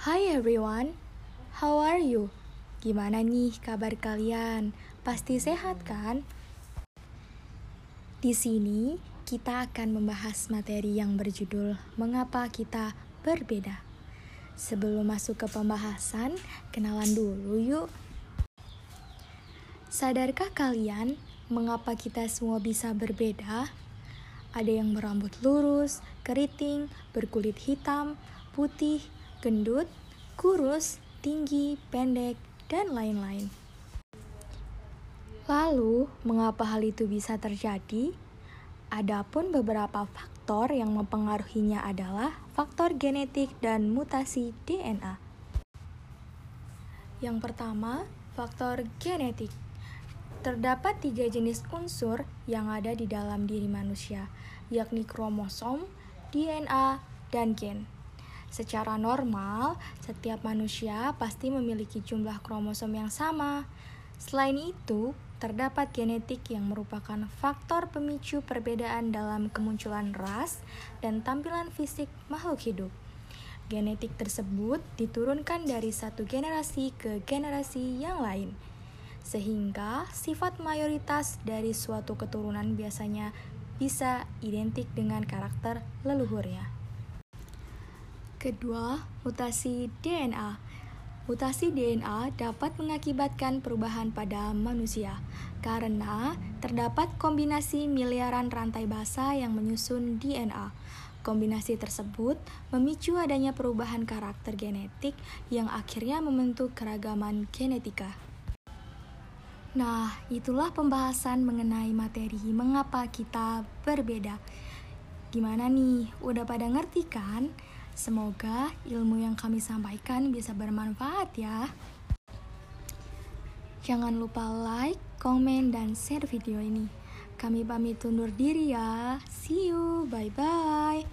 Hi everyone, how are you? Gimana nih kabar kalian? Pasti sehat kan? Di sini kita akan membahas materi yang berjudul Mengapa Kita Berbeda. Sebelum masuk ke pembahasan, kenalan dulu yuk. Sadarkah kalian mengapa kita semua bisa berbeda? Ada yang berambut lurus, keriting, berkulit hitam, putih, gendut, kurus, tinggi, pendek, dan lain-lain. Lalu, mengapa hal itu bisa terjadi? Adapun beberapa faktor yang mempengaruhinya adalah faktor genetik dan mutasi DNA. Yang pertama, faktor genetik. Terdapat tiga jenis unsur yang ada di dalam diri manusia, yakni kromosom, DNA, dan gen. Secara normal, setiap manusia pasti memiliki jumlah kromosom yang sama. Selain itu, terdapat genetik yang merupakan faktor pemicu perbedaan dalam kemunculan ras dan tampilan fisik makhluk hidup. Genetik tersebut diturunkan dari satu generasi ke generasi yang lain, sehingga sifat mayoritas dari suatu keturunan biasanya bisa identik dengan karakter leluhurnya. Kedua, mutasi DNA. Mutasi DNA dapat mengakibatkan perubahan pada manusia karena terdapat kombinasi miliaran rantai basa yang menyusun DNA. Kombinasi tersebut memicu adanya perubahan karakter genetik yang akhirnya membentuk keragaman genetika. Nah, itulah pembahasan mengenai materi mengapa kita berbeda. Gimana nih, udah pada ngerti kan? Semoga ilmu yang kami sampaikan bisa bermanfaat ya. Jangan lupa like, komen, dan share video ini. Kami pamit undur diri ya. See you, bye-bye.